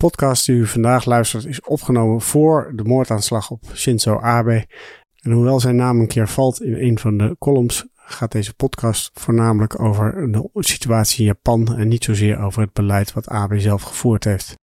podcast die u vandaag luistert is opgenomen voor de moordaanslag op Shinzo Abe. En hoewel zijn naam een keer valt in een van de columns, gaat deze podcast voornamelijk over de situatie in Japan en niet zozeer over het beleid wat Abe zelf gevoerd heeft.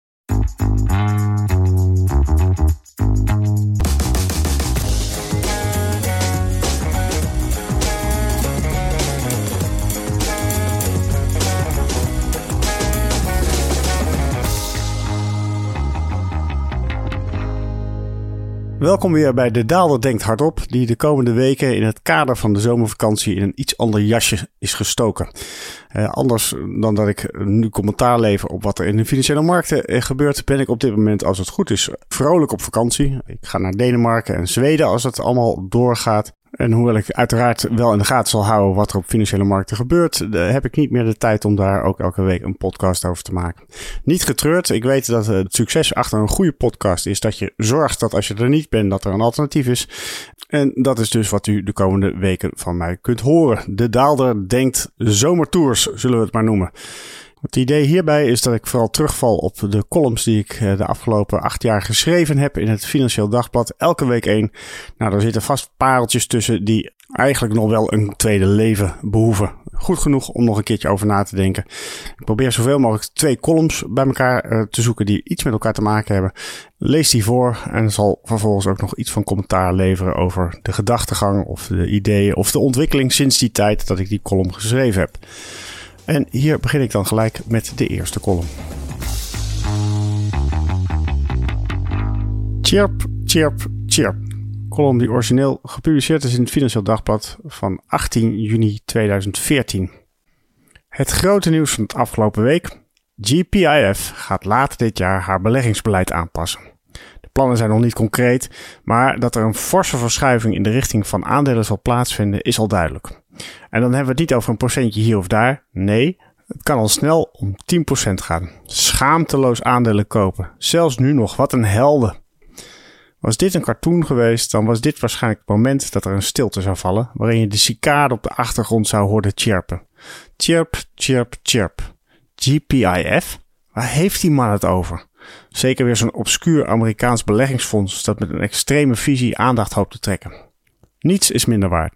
Welkom weer bij De Daalder Denkt Hardop, die de komende weken in het kader van de zomervakantie in een iets ander jasje is gestoken. Uh, anders dan dat ik nu commentaar lever op wat er in de financiële markten eh, gebeurt, ben ik op dit moment, als het goed is, vrolijk op vakantie. Ik ga naar Denemarken en Zweden als het allemaal doorgaat. En hoewel ik uiteraard wel in de gaten zal houden wat er op financiële markten gebeurt, heb ik niet meer de tijd om daar ook elke week een podcast over te maken. Niet getreurd, ik weet dat het succes achter een goede podcast is dat je zorgt dat als je er niet bent, dat er een alternatief is. En dat is dus wat u de komende weken van mij kunt horen. De Daalder denkt zomertours, zullen we het maar noemen. Het idee hierbij is dat ik vooral terugval op de columns die ik eh, de afgelopen acht jaar geschreven heb in het Financieel Dagblad. Elke week één. Nou, er zitten vast pareltjes tussen die eigenlijk nog wel een tweede leven behoeven. Goed genoeg om nog een keertje over na te denken. Ik probeer zoveel mogelijk twee columns bij elkaar eh, te zoeken die iets met elkaar te maken hebben. Lees die voor en zal vervolgens ook nog iets van commentaar leveren over de gedachtegang of de ideeën of de ontwikkeling sinds die tijd dat ik die column geschreven heb. En hier begin ik dan gelijk met de eerste column. Chirp, chirp, chirp. Column die origineel gepubliceerd is in het Financieel Dagblad van 18 juni 2014. Het grote nieuws van het afgelopen week. GPIF gaat later dit jaar haar beleggingsbeleid aanpassen. Plannen zijn nog niet concreet, maar dat er een forse verschuiving in de richting van aandelen zal plaatsvinden is al duidelijk. En dan hebben we het niet over een procentje hier of daar. Nee, het kan al snel om 10% gaan. Schaamteloos aandelen kopen. Zelfs nu nog, wat een helden. Was dit een cartoon geweest, dan was dit waarschijnlijk het moment dat er een stilte zou vallen, waarin je de cicade op de achtergrond zou horen chirpen. Chirp, chirp, chirp. GPIF? Waar heeft die man het over? Zeker weer zo'n obscuur Amerikaans beleggingsfonds dat met een extreme visie aandacht hoopt te trekken. Niets is minder waard.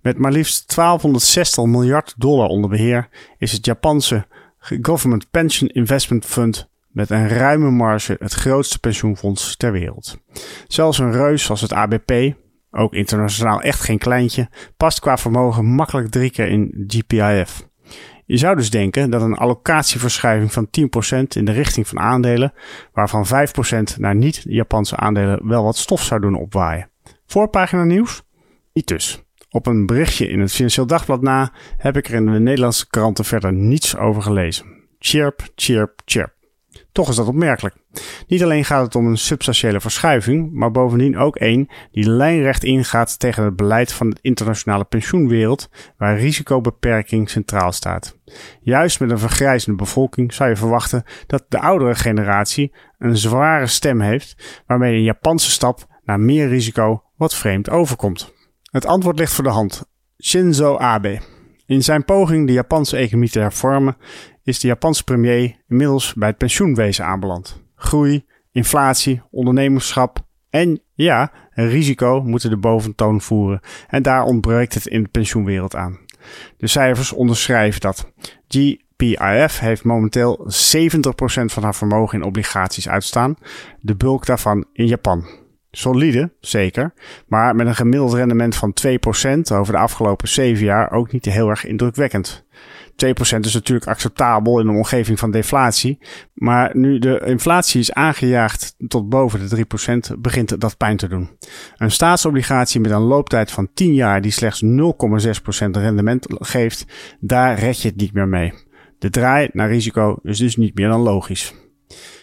Met maar liefst 1260 miljard dollar onder beheer is het Japanse Government Pension Investment Fund met een ruime marge het grootste pensioenfonds ter wereld. Zelfs een reus als het ABP, ook internationaal echt geen kleintje, past qua vermogen makkelijk drie keer in GPIF. Je zou dus denken dat een allocatieverschuiving van 10% in de richting van aandelen, waarvan 5% naar niet-Japanse aandelen wel wat stof zou doen opwaaien. Voorpagina nieuws? Niet dus. Op een berichtje in het Financieel Dagblad na heb ik er in de Nederlandse kranten verder niets over gelezen. Chirp, chirp, chirp. Toch is dat opmerkelijk. Niet alleen gaat het om een substantiële verschuiving, maar bovendien ook één die lijnrecht ingaat tegen het beleid van de internationale pensioenwereld, waar risicobeperking centraal staat. Juist met een vergrijzende bevolking zou je verwachten dat de oudere generatie een zware stem heeft, waarmee een Japanse stap naar meer risico wat vreemd overkomt. Het antwoord ligt voor de hand. Shinzo Abe. In zijn poging de Japanse economie te hervormen, is de Japanse premier inmiddels bij het pensioenwezen aanbeland. Groei, inflatie, ondernemerschap en ja, een risico moeten de boventoon voeren. En daar ontbreekt het in de pensioenwereld aan. De cijfers onderschrijven dat. GPIF heeft momenteel 70% van haar vermogen in obligaties uitstaan, de bulk daarvan in Japan. Solide, zeker. Maar met een gemiddeld rendement van 2% over de afgelopen 7 jaar ook niet heel erg indrukwekkend. 2% is natuurlijk acceptabel in een omgeving van deflatie. Maar nu de inflatie is aangejaagd tot boven de 3%, begint dat pijn te doen. Een staatsobligatie met een looptijd van 10 jaar die slechts 0,6% rendement geeft, daar red je het niet meer mee. De draai naar risico is dus niet meer dan logisch.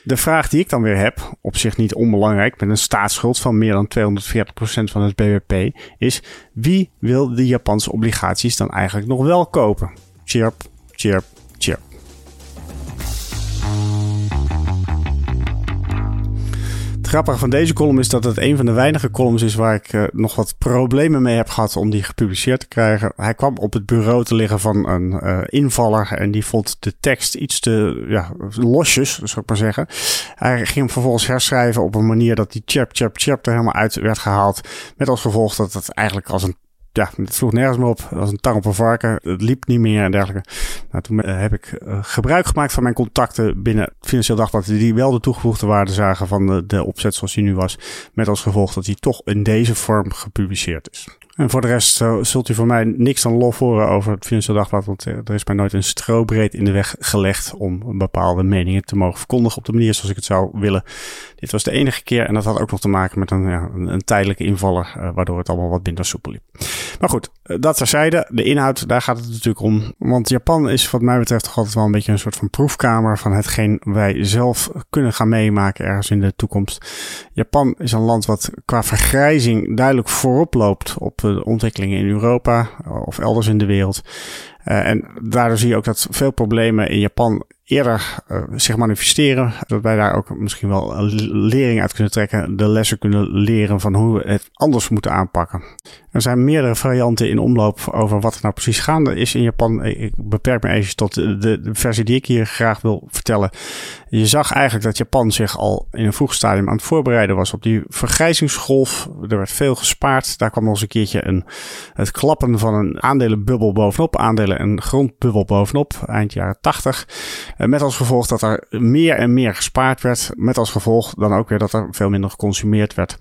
De vraag die ik dan weer heb, op zich niet onbelangrijk, met een staatsschuld van meer dan 240% van het BBP, is wie wil de Japanse obligaties dan eigenlijk nog wel kopen? Chirp, chirp, grappige van deze column is dat het een van de weinige columns is waar ik uh, nog wat problemen mee heb gehad om die gepubliceerd te krijgen. Hij kwam op het bureau te liggen van een uh, invaller en die vond de tekst iets te ja, losjes, zou ik maar zeggen. Hij ging hem vervolgens herschrijven op een manier dat die chap, chap, chap er helemaal uit werd gehaald. Met als gevolg dat het eigenlijk als een ja, het sloeg nergens meer op. als een tang op een varken. Het liep niet meer en dergelijke. Nou, toen uh, heb ik uh, gebruik gemaakt van mijn contacten binnen het Financieel Dagblad. Die wel de toegevoegde waarde zagen van de, de opzet zoals die nu was. Met als gevolg dat hij toch in deze vorm gepubliceerd is. En voor de rest zult u van mij niks dan lof horen over het Financieel Dagblad. Want er is mij nooit een strobreed in de weg gelegd om bepaalde meningen te mogen verkondigen op de manier zoals ik het zou willen. Dit was de enige keer en dat had ook nog te maken met een, ja, een, tijdelijke invaller, uh, waardoor het allemaal wat minder soepel liep. Maar goed, dat terzijde. De inhoud, daar gaat het natuurlijk om. Want Japan is wat mij betreft toch altijd wel een beetje een soort van proefkamer van hetgeen wij zelf kunnen gaan meemaken ergens in de toekomst. Japan is een land wat qua vergrijzing duidelijk voorop loopt op de ontwikkelingen in Europa of elders in de wereld. Uh, en daardoor zie je ook dat veel problemen in Japan eerder uh, zich manifesteren. Dat wij daar ook misschien wel lering uit kunnen trekken. De lessen kunnen leren van hoe we het anders moeten aanpakken. Er zijn meerdere varianten in omloop over wat er nou precies gaande is in Japan. Ik beperk me even tot de, de, versie die ik hier graag wil vertellen. Je zag eigenlijk dat Japan zich al in een vroeg stadium aan het voorbereiden was op die vergrijzingsgolf. Er werd veel gespaard. Daar kwam nog eens een keertje een, het klappen van een aandelenbubbel bovenop. Aandelen- en grondbubbel bovenop, eind jaren 80. Met als gevolg dat er meer en meer gespaard werd. Met als gevolg dan ook weer dat er veel minder geconsumeerd werd.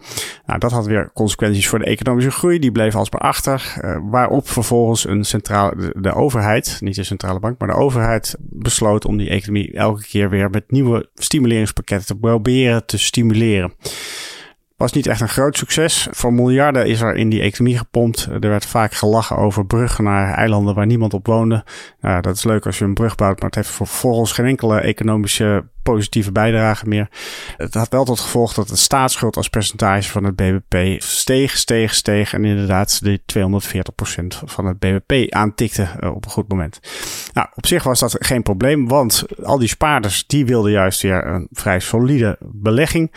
Nou, dat had weer consequenties voor de economische groei. Die bleef alsmaar achter. Uh, waarop vervolgens een centrale, de, de, overheid, niet de centrale bank, maar de overheid besloot om die economie elke keer weer met nieuwe stimuleringspakketten te proberen te stimuleren. Was niet echt een groot succes. Voor miljarden is er in die economie gepompt. Er werd vaak gelachen over bruggen naar eilanden waar niemand op woonde. Nou, dat is leuk als je een brug bouwt, maar het heeft vervolgens geen enkele economische positieve bijdrage meer. Het had wel tot gevolg dat de staatsschuld als percentage van het BBP steeg, steeg, steeg en inderdaad de 240% van het BBP aantikte uh, op een goed moment. Nou, op zich was dat geen probleem, want al die spaarders die wilden juist weer een vrij solide belegging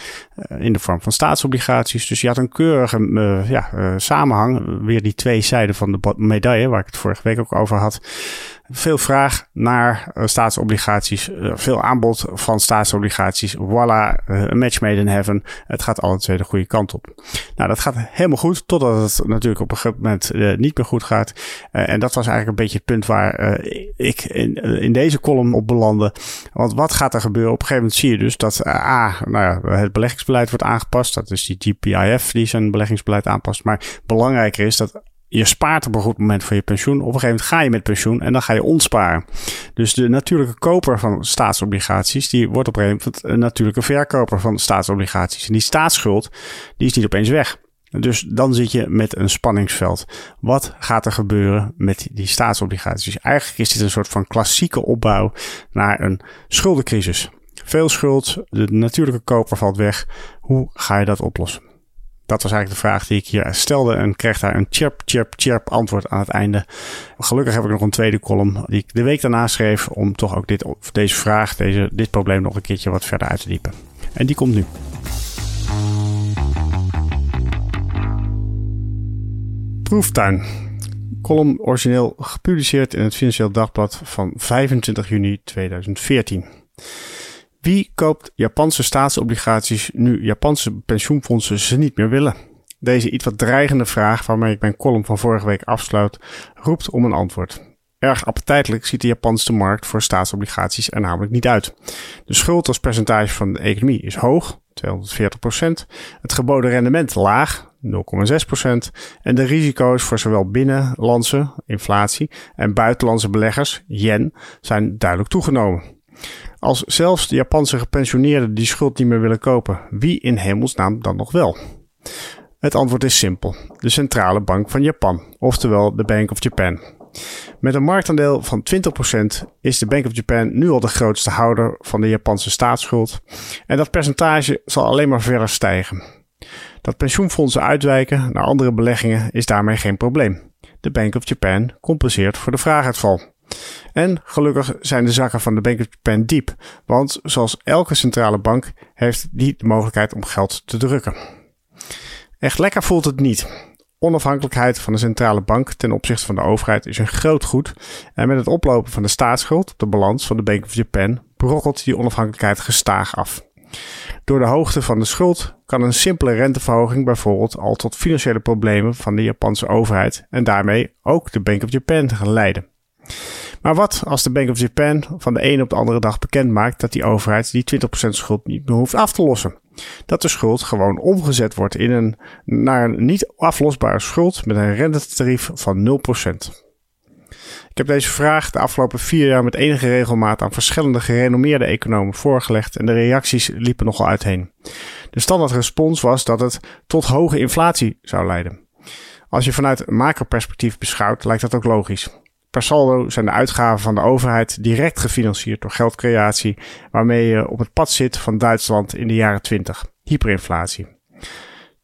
uh, in de vorm van staatsobligaties. Dus je had een keurige uh, ja, samenhang, weer die twee zijden van de medaille, waar ik het vorige week ook over had veel vraag naar uh, staatsobligaties, uh, veel aanbod van staatsobligaties. Voilà, uh, een match made in heaven. Het gaat alle twee de goede kant op. Nou, dat gaat helemaal goed, totdat het natuurlijk op een gegeven moment niet meer goed gaat. en dat was eigenlijk een beetje het punt waar ik in, in deze column op belandde. Want wat gaat er gebeuren? Op een gegeven moment zie je dus dat A, nou ja, het beleggingsbeleid wordt aangepast. Dat is die GPIF die zijn beleggingsbeleid aanpast. Maar belangrijker is dat je spaart op een goed moment voor je pensioen. Op een gegeven moment ga je met pensioen en dan ga je ontsparen. Dus de natuurlijke koper van staatsobligaties, die wordt op een gegeven moment een natuurlijke verkoper van staatsobligaties. En die staatsschuld, die is niet opeens weg. Dus dan zit je met een spanningsveld. Wat gaat er gebeuren met die staatsobligaties? Eigenlijk is dit een soort van klassieke opbouw naar een schuldencrisis. Veel schuld, de natuurlijke koper valt weg. Hoe ga je dat oplossen? Dat was eigenlijk de vraag die ik hier stelde en kreeg daar een chirp, chirp, chirp antwoord aan het einde. Gelukkig heb ik nog een tweede column die ik de week daarna schreef om toch ook dit, deze vraag, deze, dit probleem nog een keertje wat verder uit te diepen. En die komt nu. Proeftuin. Column origineel gepubliceerd in het Financieel Dagblad van 25 juni 2014. Wie koopt Japanse staatsobligaties nu Japanse pensioenfondsen ze niet meer willen? Deze iets wat dreigende vraag, waarmee ik mijn column van vorige week afsluit, roept om een antwoord. Erg appetijtelijk ziet de Japanse markt voor staatsobligaties er namelijk niet uit. De schuld als percentage van de economie is hoog, 240%. Het geboden rendement laag, 0,6%. En de risico's voor zowel binnenlandse inflatie en buitenlandse beleggers, yen, zijn duidelijk toegenomen. Als zelfs de Japanse gepensioneerden die schuld niet meer willen kopen, wie in hemelsnaam dan nog wel? Het antwoord is simpel: de Centrale Bank van Japan, oftewel de Bank of Japan. Met een marktaandeel van 20% is de Bank of Japan nu al de grootste houder van de Japanse staatsschuld. En dat percentage zal alleen maar verder stijgen. Dat pensioenfondsen uitwijken naar andere beleggingen is daarmee geen probleem. De Bank of Japan compenseert voor de vraaguitval. En gelukkig zijn de zakken van de Bank of Japan diep, want zoals elke centrale bank heeft die de mogelijkheid om geld te drukken. Echt lekker voelt het niet. Onafhankelijkheid van de centrale bank ten opzichte van de overheid is een groot goed. En met het oplopen van de staatsschuld op de balans van de Bank of Japan brokkelt die onafhankelijkheid gestaag af. Door de hoogte van de schuld kan een simpele renteverhoging bijvoorbeeld al tot financiële problemen van de Japanse overheid en daarmee ook de Bank of Japan gaan leiden. Maar wat als de Bank of Japan van de ene op de andere dag bekend maakt dat die overheid die 20% schuld niet meer hoeft af te lossen? Dat de schuld gewoon omgezet wordt in een, naar een niet aflosbare schuld met een rentetarief van 0%. Ik heb deze vraag de afgelopen vier jaar met enige regelmaat aan verschillende gerenommeerde economen voorgelegd en de reacties liepen nogal uiteen. De standaard respons was dat het tot hoge inflatie zou leiden. Als je vanuit macroperspectief beschouwt, lijkt dat ook logisch. Per saldo zijn de uitgaven van de overheid direct gefinancierd door geldcreatie, waarmee je op het pad zit van Duitsland in de jaren 20, hyperinflatie.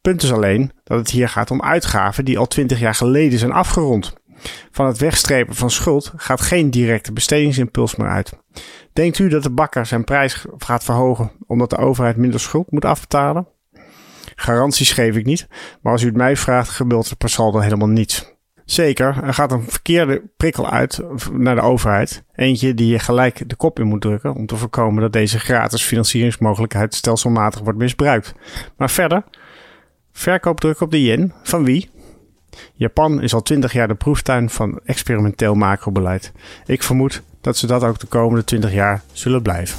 Punt is alleen dat het hier gaat om uitgaven die al 20 jaar geleden zijn afgerond. Van het wegstrepen van schuld gaat geen directe bestedingsimpuls meer uit. Denkt u dat de bakker zijn prijs gaat verhogen omdat de overheid minder schuld moet afbetalen? Garanties geef ik niet, maar als u het mij vraagt, gebeurt er per saldo helemaal niets. Zeker, er gaat een verkeerde prikkel uit naar de overheid. Eentje die je gelijk de kop in moet drukken om te voorkomen dat deze gratis financieringsmogelijkheid stelselmatig wordt misbruikt. Maar verder, verkoopdruk op de yen. Van wie? Japan is al twintig jaar de proeftuin van experimenteel macrobeleid. Ik vermoed dat ze dat ook de komende twintig jaar zullen blijven.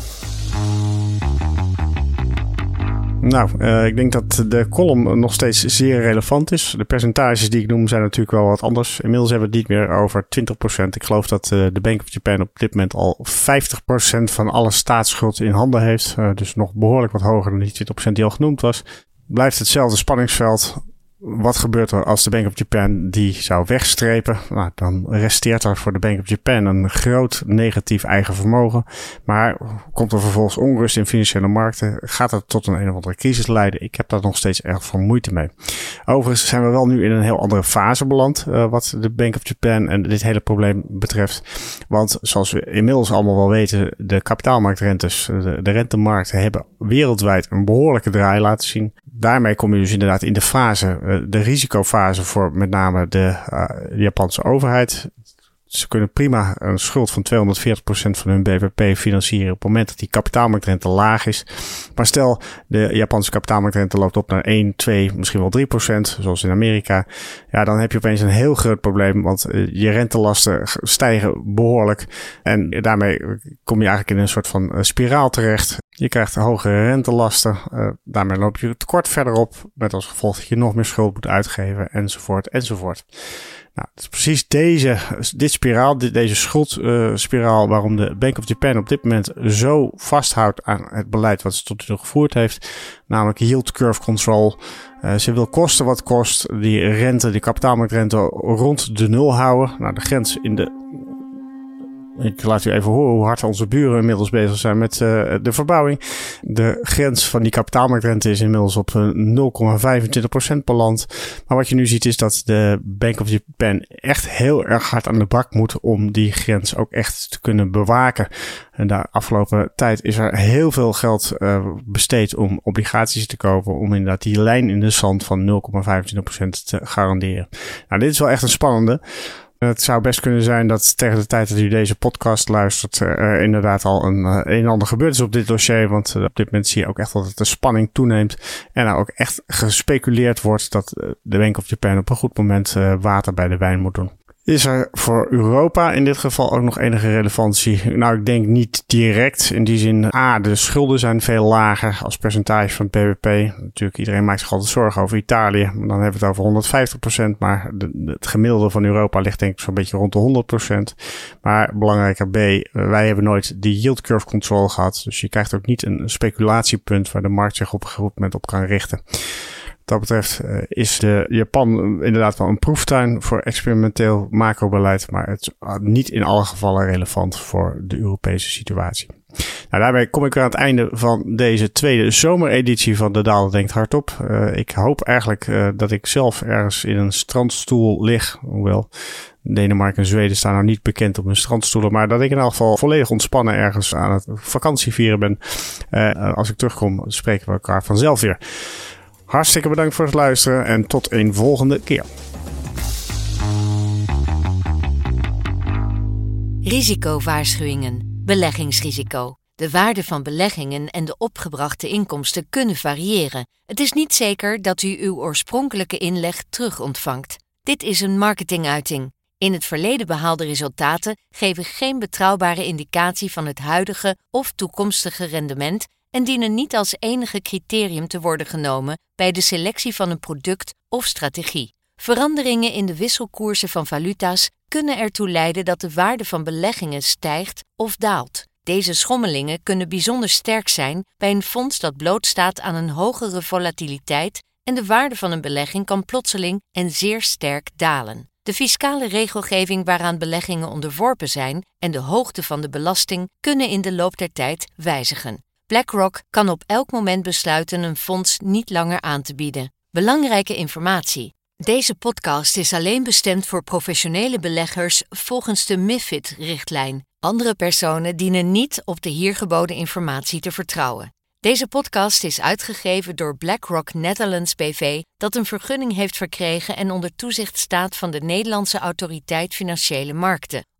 Nou, uh, ik denk dat de column nog steeds zeer relevant is. De percentages die ik noem zijn natuurlijk wel wat anders. Inmiddels hebben we het niet meer over 20%. Ik geloof dat uh, de Bank of Japan op dit moment al 50% van alle staatsschuld in handen heeft. Uh, dus nog behoorlijk wat hoger dan die 20% die al genoemd was. Blijft hetzelfde spanningsveld wat gebeurt er als de Bank of Japan die zou wegstrepen? Nou, dan resteert er voor de Bank of Japan een groot negatief eigen vermogen. Maar komt er vervolgens onrust in financiële markten? Gaat het tot een een of andere crisis leiden? Ik heb daar nog steeds erg veel moeite mee. Overigens zijn we wel nu in een heel andere fase beland. Uh, wat de Bank of Japan en dit hele probleem betreft. Want zoals we inmiddels allemaal wel weten, de kapitaalmarktrentes, de, de rentemarkten hebben wereldwijd een behoorlijke draai laten zien. Daarmee kom je dus inderdaad in de fase eh, de risicofase voor met name de, uh, Japanse overheid. Ze kunnen prima een schuld van 240% van hun BBP financieren op het moment dat die kapitaalmarktrente laag is. Maar stel, de Japanse kapitaalmarktrente loopt op naar 1, 2, misschien wel 3%, zoals in Amerika. Ja, dan heb je opeens een heel groot probleem, want uh, je rentelasten stijgen behoorlijk. En daarmee kom je eigenlijk in een soort van spiraal terecht. Je krijgt hogere rentelasten. Uh, daarmee loop je tekort verder op. Met als gevolg dat je nog meer schuld moet uitgeven. Enzovoort, enzovoort. Nou, het is precies deze, dit spiraal, dit, deze schuldspiraal, uh, waarom de Bank of Japan op dit moment zo vasthoudt aan het beleid wat ze tot nu toe gevoerd heeft. Namelijk yield curve control. Uh, ze wil kosten wat kost die rente, die kapitaalmarktrente rond de nul houden. Nou, de grens in de ik laat u even horen hoe hard onze buren inmiddels bezig zijn met uh, de verbouwing. De grens van die kapitaalmarktrente is inmiddels op 0,25% beland. Maar wat je nu ziet is dat de Bank of Japan echt heel erg hard aan de bak moet om die grens ook echt te kunnen bewaken. En de afgelopen tijd is er heel veel geld uh, besteed om obligaties te kopen. Om inderdaad die lijn in de zand van 0,25% te garanderen. Nou, dit is wel echt een spannende. Het zou best kunnen zijn dat tegen de tijd dat u deze podcast luistert, er inderdaad al een, eh, een en ander gebeurd is op dit dossier. Want eh, op dit moment zie je ook echt dat de spanning toeneemt. En er ook echt gespeculeerd wordt dat eh, de Bank of Japan op een goed moment water bij de wijn moet doen. Is er voor Europa in dit geval ook nog enige relevantie? Nou, ik denk niet direct. In die zin, A, de schulden zijn veel lager als percentage van het BBP. Natuurlijk, iedereen maakt zich altijd zorgen over Italië. Dan hebben we het over 150%. Maar de, het gemiddelde van Europa ligt denk ik zo'n beetje rond de 100%. Maar belangrijker B, wij hebben nooit die yield curve control gehad. Dus je krijgt ook niet een speculatiepunt waar de markt zich op een op kan richten dat betreft uh, is de Japan inderdaad wel een proeftuin voor experimenteel macrobeleid, maar het is niet in alle gevallen relevant voor de Europese situatie. Nou, daarmee kom ik aan het einde van deze tweede zomereditie van De Daal Denkt Hardop. Uh, ik hoop eigenlijk uh, dat ik zelf ergens in een strandstoel lig, hoewel Denemarken en Zweden staan nou niet bekend op hun strandstoelen. Maar dat ik in elk geval volledig ontspannen ergens aan het vakantie vieren ben. Als ik terugkom, spreken we elkaar vanzelf weer. Hartstikke bedankt voor het luisteren en tot een volgende keer. Risicowaarschuwingen. Beleggingsrisico. De waarde van beleggingen en de opgebrachte inkomsten kunnen variëren. Het is niet zeker dat u uw oorspronkelijke inleg terug ontvangt. Dit is een marketinguiting. In het verleden behaalde resultaten geven geen betrouwbare indicatie van het huidige of toekomstige rendement en dienen niet als enige criterium te worden genomen bij de selectie van een product of strategie. Veranderingen in de wisselkoersen van valuta's kunnen ertoe leiden dat de waarde van beleggingen stijgt of daalt. Deze schommelingen kunnen bijzonder sterk zijn bij een fonds dat blootstaat aan een hogere volatiliteit en de waarde van een belegging kan plotseling en zeer sterk dalen. De fiscale regelgeving waaraan beleggingen onderworpen zijn en de hoogte van de belasting kunnen in de loop der tijd wijzigen. BlackRock kan op elk moment besluiten een fonds niet langer aan te bieden. Belangrijke informatie. Deze podcast is alleen bestemd voor professionele beleggers volgens de MIFID-richtlijn. Andere personen dienen niet op de hier geboden informatie te vertrouwen. Deze podcast is uitgegeven door BlackRock Netherlands BV, dat een vergunning heeft verkregen en onder toezicht staat van de Nederlandse Autoriteit Financiële Markten.